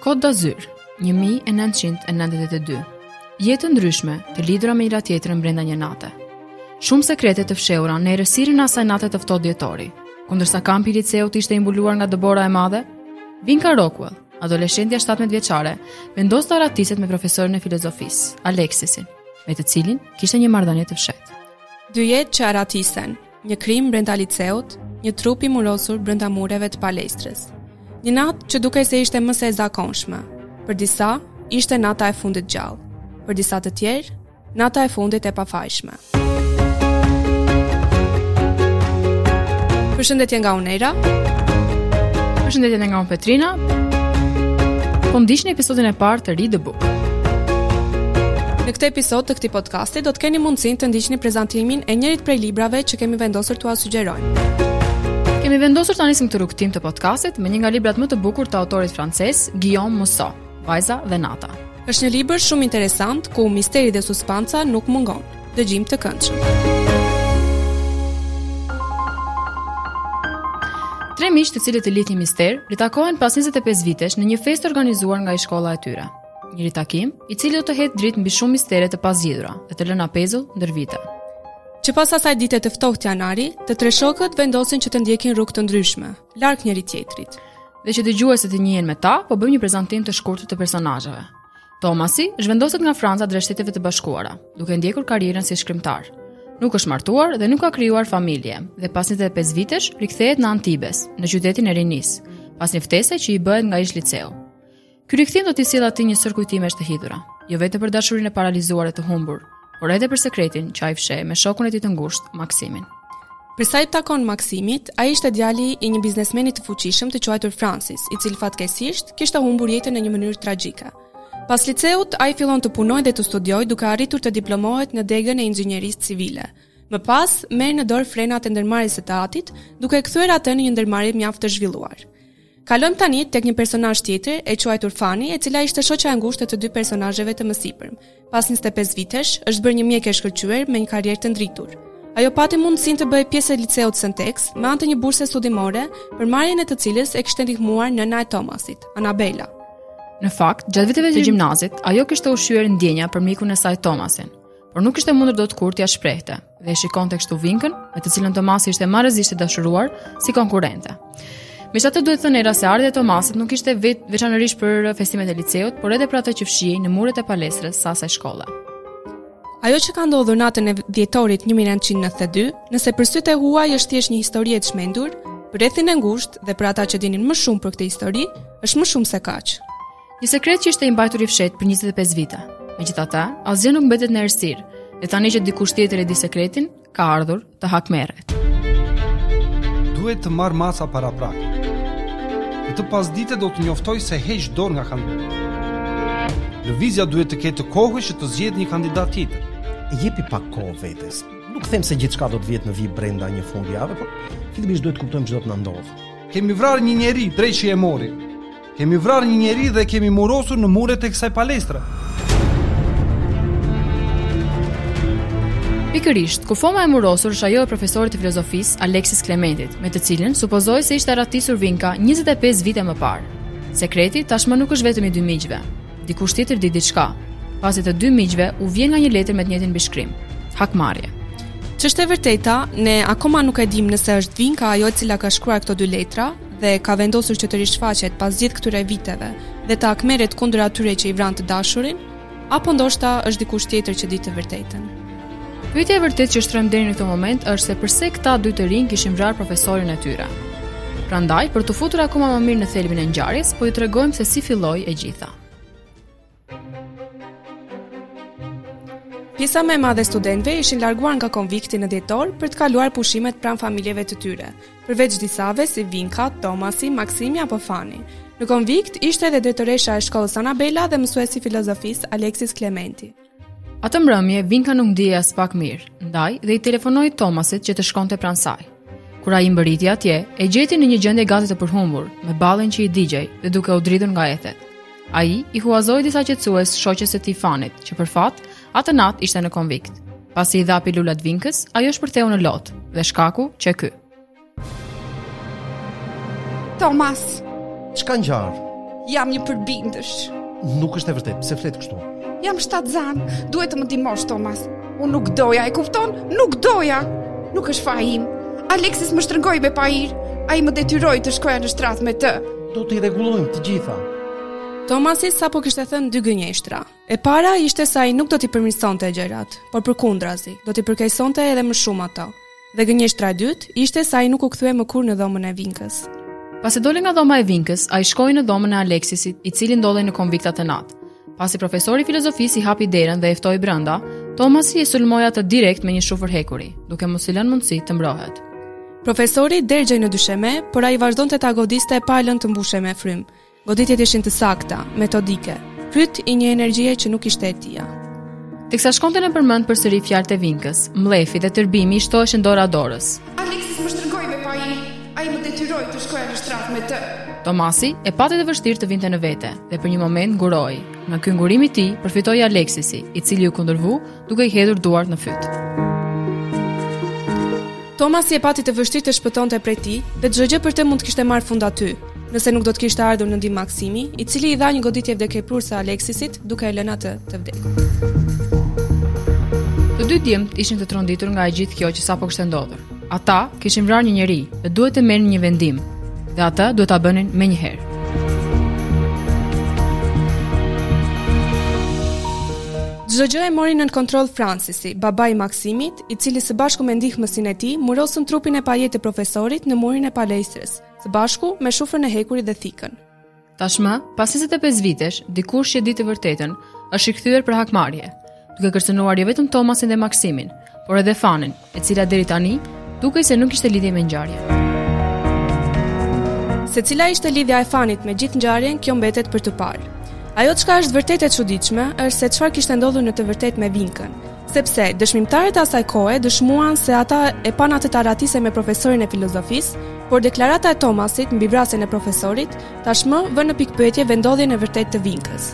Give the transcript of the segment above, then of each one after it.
Kot d'Azyr, 1992 Jetë të ndryshme, të lidhura me njëra tjetrën brenda një nate. Shumë sekrete të fshehura në errësirën e asaj nate të ftohtë dhjetori. Kundërsa kampi i liceut ishte i mbuluar nga dëbora e madhe, Vinka Rockwell, adoleshentja 17 vjeçare, vendos të arratiset me profesorin e filozofisë, Alexisin, me të cilin kishte një marrëdhënie të fshehtë. Dy jetë që arratisen, Një krim brenda liceut, një trup i murosur brenda mureve të palestrës. Një natë që dukej se ishte më se e zakonshme. Për disa ishte nata e fundit gjallë, për disa të tjerë, nata e fundit e pafajshme. Përshëndetje nga unë, Era. Përshëndetje nga unë, Petrina. Po ndiqni episodin e parë të Read the Book. Në këtë episod të këtij podcasti do të keni mundësinë të ndiqni prezantimin e njërit prej librave që kemi vendosur t'ua sugjerojmë. Kemi vendosur ta nisim këtë rrugëtim të podcastit me një nga librat më të bukur të autorit francez Guillaume Musso, Vajza dhe Nata. Është një libër shumë interesant ku misteri dhe suspanca nuk mungon. Dëgjim të këndshëm. Tre miq të cilët i lidh një mister, ritakohen pas 25 vitesh në një festë organizuar nga ish shkolla e tyre. Një ritakim, i cili do të hedhë dritë mbi shumë mistere të pazgjidhura dhe të lëna pezull ndër vite. Që pas asaj dite të ftohtë janari, të tre shokët vendosin që të ndjekin rrugë të ndryshme, larg njëri tjetrit. Dhe që dëgjuesit të njihen me ta, po bëjmë një prezantim të shkurtër të personazheve. Tomasi zhvendoset nga Franca drejt Shteteve të Bashkuara, duke ndjekur karrierën si shkrimtar. Nuk është martuar dhe nuk ka krijuar familje, dhe pas 25 vitesh rikthehet në Antibes, në qytetin e rinisë, pas një ftese që i bëhet nga ish liceu. Ky rikthim do t'i sjellë atij një sërë kujtimesh të hidhura, jo vetëm për dashurinë e parealizuar e të humbur, por edhe për sekretin që ai fsheh me shokun e tij të ngushtë, Maksimin. Për sa i takon Maksimit, ai ishte djali i një biznesmeni të fuqishëm të quajtur Francis, i cili fatkeqësisht kishte humbur jetën në një mënyrë tragjike. Pas liceut, ai fillon të punojë dhe të studiojë duke arritur të diplomohet në degën e inxhinierisë civile. Më pas, merr në dorë frenat e ndërmarrjes së të atit, duke e kthyer atë në një ndërmarrje mjaft të zhvilluar. Kalojmë tani tek një personazh tjetër, e quajtur Fani, e cila ishte shoqja e ngushtë e të dy personazheve të mësipërm. Pas 25 vitesh, është bërë një mjeke e shkëlqyer me një karrierë të ndritur. Ajo pati mundësinë të bëhej pjesë e liceut Sentex me anë të një burse studimore, për marrjen e të cilës e kishte ndihmuar nëna e Tomasit, Anabela. Në fakt, gjatë viteve të gjimnazit, ajo kishte ushqyer ndjenja për mikun e saj Tomasin. por nuk kishte mundur dot kurrë t'ia shprehte dhe e shikonte kështu Vinkën, me të cilën Tomasi ishte marrëzisht i dashuruar si konkurrente. Megjithatë duhet thënë edhe se ardhja e Tomasit nuk ishte veçanërisht për festimet e liceut, por edhe për atë që fshihej në muret e palestrës së asaj shkolle. Ajo që ka ndodhur natën e dhjetorit 1992, nëse për sytë e huaj është thjesht një histori e çmendur, për rrethin e ngushtë dhe për ata që dinin më shumë për këtë histori, është më shumë se kaq. Një sekret që ishte i mbajtur i fshehtë për 25 vite. Megjithatë, asgjë nuk mbetet në errësirë, dhe tani që dikush tjetër e di sekretin, ka ardhur të hakmerret. Duhet të marr masa paraprake. Këtë pasdite do të njoftoj se heq dorë nga kandidatura. Lëvizja duhet të ketë kohë që të zgjedhë një kandidat tjetër. Jepi pak kohë vetes. Nuk them se gjithçka do të vihet në vijë brenda një fundjave, por fillimisht duhet të kuptojmë ç'do të na ndodhë. Kemi vrarë një njeri, dreqi e mori. Kemi vrarë një njeri dhe e kemi murosur në muret e kësaj palestre. Pikërisht, kufoma e murosur është ajo e profesorit të filozofisë Alexis Klementit, me të cilin supozohej se ishte arratisur Vinka 25 vite më parë. Sekreti tashmë nuk është vetëm i dy miqve. Dikush tjetër di diçka, pasi të dy miqve u vjen nga një letër me të njëjtin mbishkrim. Hakmarrje. Ç'është e vërteta, ne akoma nuk e dimë nëse është Vinka ajo e cila ka shkruar këto dy letra, dhe ka vendosur që të rishfaqet pas gjithë këtyre viteve dhe të hakmerret kundër atyre që i vranë të dashurin, apo ndoshta është dikush tjetër që di të vërtetën. Pyetja e vërtetë që shtrojmë deri në këtë moment është se përse këta dy të rinj kishin vrarë profesorin e tyre. Prandaj, për t'u futur akoma më mirë në thelbin e ngjarjes, po ju tregojmë se si filloi e gjitha. Pjesa më e madhe e studentëve ishin larguar nga konvikti në dhjetor për të kaluar pushimet pranë familjeve të tyre, përveç disave si Vinka, Tomasi, Maksimi apo Fani. Në konvikt ishte edhe drejtoresha e shkollës Anabela dhe mësuesi i filozofisë Alexis Klementi. Atë mbrëmje Vinka nuk ndihej aspak mirë, ndaj dhe i telefonoi Tomasit që të shkonte pranë saj. Kur ai mbërriti atje, e gjeti në një gjendje gati të përhumbur, me ballin që i digjej dhe duke u dridhur nga ethet. Ai i huazoi disa qetësues shoqes së tij Fanit, që për fat, atë natë ishte në konvikt. Pasi i dha pilulat Vinkës, ajo shpërtheu në lot dhe shkaku qe ky. Tomas, ç'ka ngjarë? Jam një përbindësh. Nuk është e vërtetë, pse flet kështu? Jam shtatzënë, duhet të më ndihmosh Tomas. Unë nuk doja, e kupton? Nuk doja. Nuk është faji im. Alexis më shtrëngoi me pahir. Ai më detyroi të shkoja në shtrat me të. Do t'i rregullojmë të gjitha. Tomasi sapo kishte thënë dy gënjeshtra. E para ishte se ai nuk do t'i përmirësonte gjërat, por përkundrazi, do t'i përkeqësonte edhe më shumë ato. Dhe gënjeshtra e dytë ishte se ai nuk u kthye më kurrë në dhomën e Vinkës. Pasi doli nga dhoma e Vinkës, ai shkoi në dhomën e Aleksisit, i cili ndodhej në konvikt atë natë. Pasi profesori i filozofisë i hapi derën dhe e ftoi brenda, Tomasi e sulmoi atë direkt me një shufër hekuri, duke mos i lënë mundësi të mbrohet. Profesori dergjej në dysheme, por ai vazhdonte ta godiste e pa e lënë të mbushej me frymë. Goditjet ishin të sakta, metodike, fryt i një energjie që nuk ishte e tija. Teksa shkonte nëpër mend përsëri fjalët e Vinkës, mllefi dhe tërbimi i shtoheshin dora-dorës. Aleksis më shtrëngoi me pahir, ai më detyroi të shkoja në shtrat me të. Tomasi e pati të vështirë të vinte në vete dhe për një moment nguroi. Nga ky ngurim i tij përfitoi Aleksisi, i cili iu kundërvu duke i hedhur duart në fyt. Tomasi e pati të vështirë të shpëtonte prej tij, dhe çdo gjë për të mund të kishte marrë fund aty, nëse nuk do të kishte ardhur në ndihmë Maksimi, i cili i dha një goditje vdekjeprurëse Aleksisit, duke e lënë atë të vdekur. Të dy djemtë ishin të tronditur nga e gjithë kjo që sapo kishte ndodhur. Ata kishin vrarë një njeri dhe duhet të merrnin një vendim, dhe atë duhet ta bënin menjëherë. Çdo gjë e mori nën kontroll Francisi, babai i Maksimit, i cili së bashku me ndihmësin e tij murosën trupin e pajetë të profesorit në murin e palestrës, së bashku me shufrën e hekurit dhe thikën. Tashmë, pas 25 vitesh, dikush që di të vërtetën, është rikthyer për hakmarrje, duke kërcënuar jo vetëm Tomasin dhe Maksimin, por edhe Fanin, e cila deri tani dukej se nuk kishte lidhje me ngjarjen. Se cila ishte lidhja e Fanit me gjithë ngjarjen, kjo mbetet për t'u parë. Ajo çka është vërtet e çuditshme është se çfarë kishte ndodhur në të vërtetë me Vinkën, sepse dëshmimtarët e asaj kohe dëshmuan se ata e panë atë të arratisej me profesorin e filozofisë, por deklarata e Tomasit mbi vrasjen e profesorit tashmë vë në pikëpyetje vendndodhjen e vërtetë të Vinkës.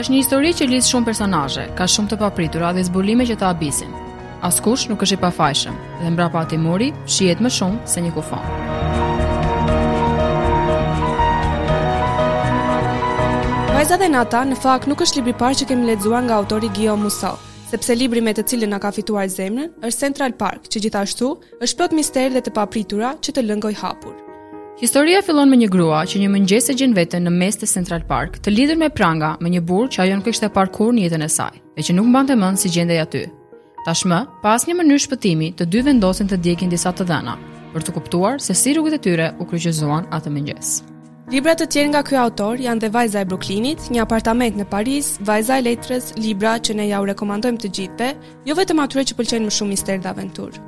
Është një histori që lidh shumë personazhe, ka shumë të papritura dhe zbulime që të habisin. Askush nuk është i pafajshëm dhe mbrapa atij muri fshihet më shumë se një kufomë. Vajza dhe Nata në fakt nuk është libri i parë që kemi lexuar nga autori Gijom Musso, sepse libri me të cilin na ka fituar zemrën është Central Park, që gjithashtu është plot mister dhe të papritura që të lënë gojëhapur. Historia fillon me një grua që një mëngjes e gjen veten në mes të Central Park, të lidhur me pranga me një burrë që ajo nuk e kishte parë kurrë në jetën e saj, e që nuk mbante mend si gjendej aty, Tashmë, pa asnjë mënyrë shpëtimi, të dy vendosin të ndjekin disa të dhëna, për të kuptuar se si rrugët e tyre u kryqëzuan atë mëngjes. Libra të tjerë nga ky autor janë dhe Vajza e Bruklinit, Një apartament në Paris, Vajza e Letrës, libra që ne jua rekomandojmë të gjithëve, jo vetëm atyre që pëlqejnë më shumë mister dhe aventurë.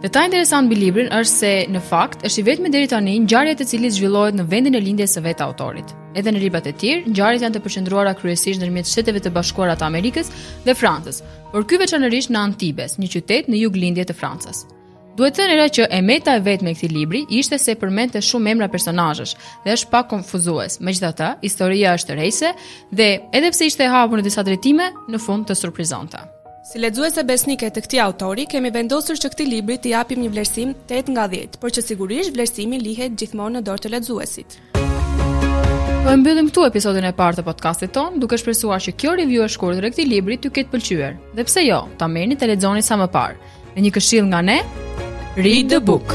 Detaj interesant mbi librin është se në fakt është i vetmi deri tani ngjarja e të cilit zhvillohet në vendin e lindjes së vetë autorit. Edhe në librat e tjerë, ngjarjet janë të përqendruara kryesisht ndërmjet Shteteve të Bashkuara të Amerikës dhe Francës, por ky veçanërisht në Antibes, një qytet në juglindje të Francës. Duhet thënë, Era, që e meta e vetme e këtij libri ishte se përmendte shumë emra personazhesh dhe është pak konfuzues. Megjithatë, historia është rrëmbyese dhe edhe pse ishte e hapur në disa drejtime, në fund të surprizonte. Si lexuese besnike të këtij autori, kemi vendosur që këtij libri t'i japim një vlerësim 8 nga 10, por që sigurisht vlerësimi lihet gjithmonë në dorë të lexuesit. Po e mbyllim këtu episodin e parë të podcastit tonë, duke shpresuar që kjo review e shkurtër e këtij libri t'ju ketë pëlqyer. Dhe pse jo, ta merrni ta lexoni sa më parë. Me një këshillë nga ne, read the book.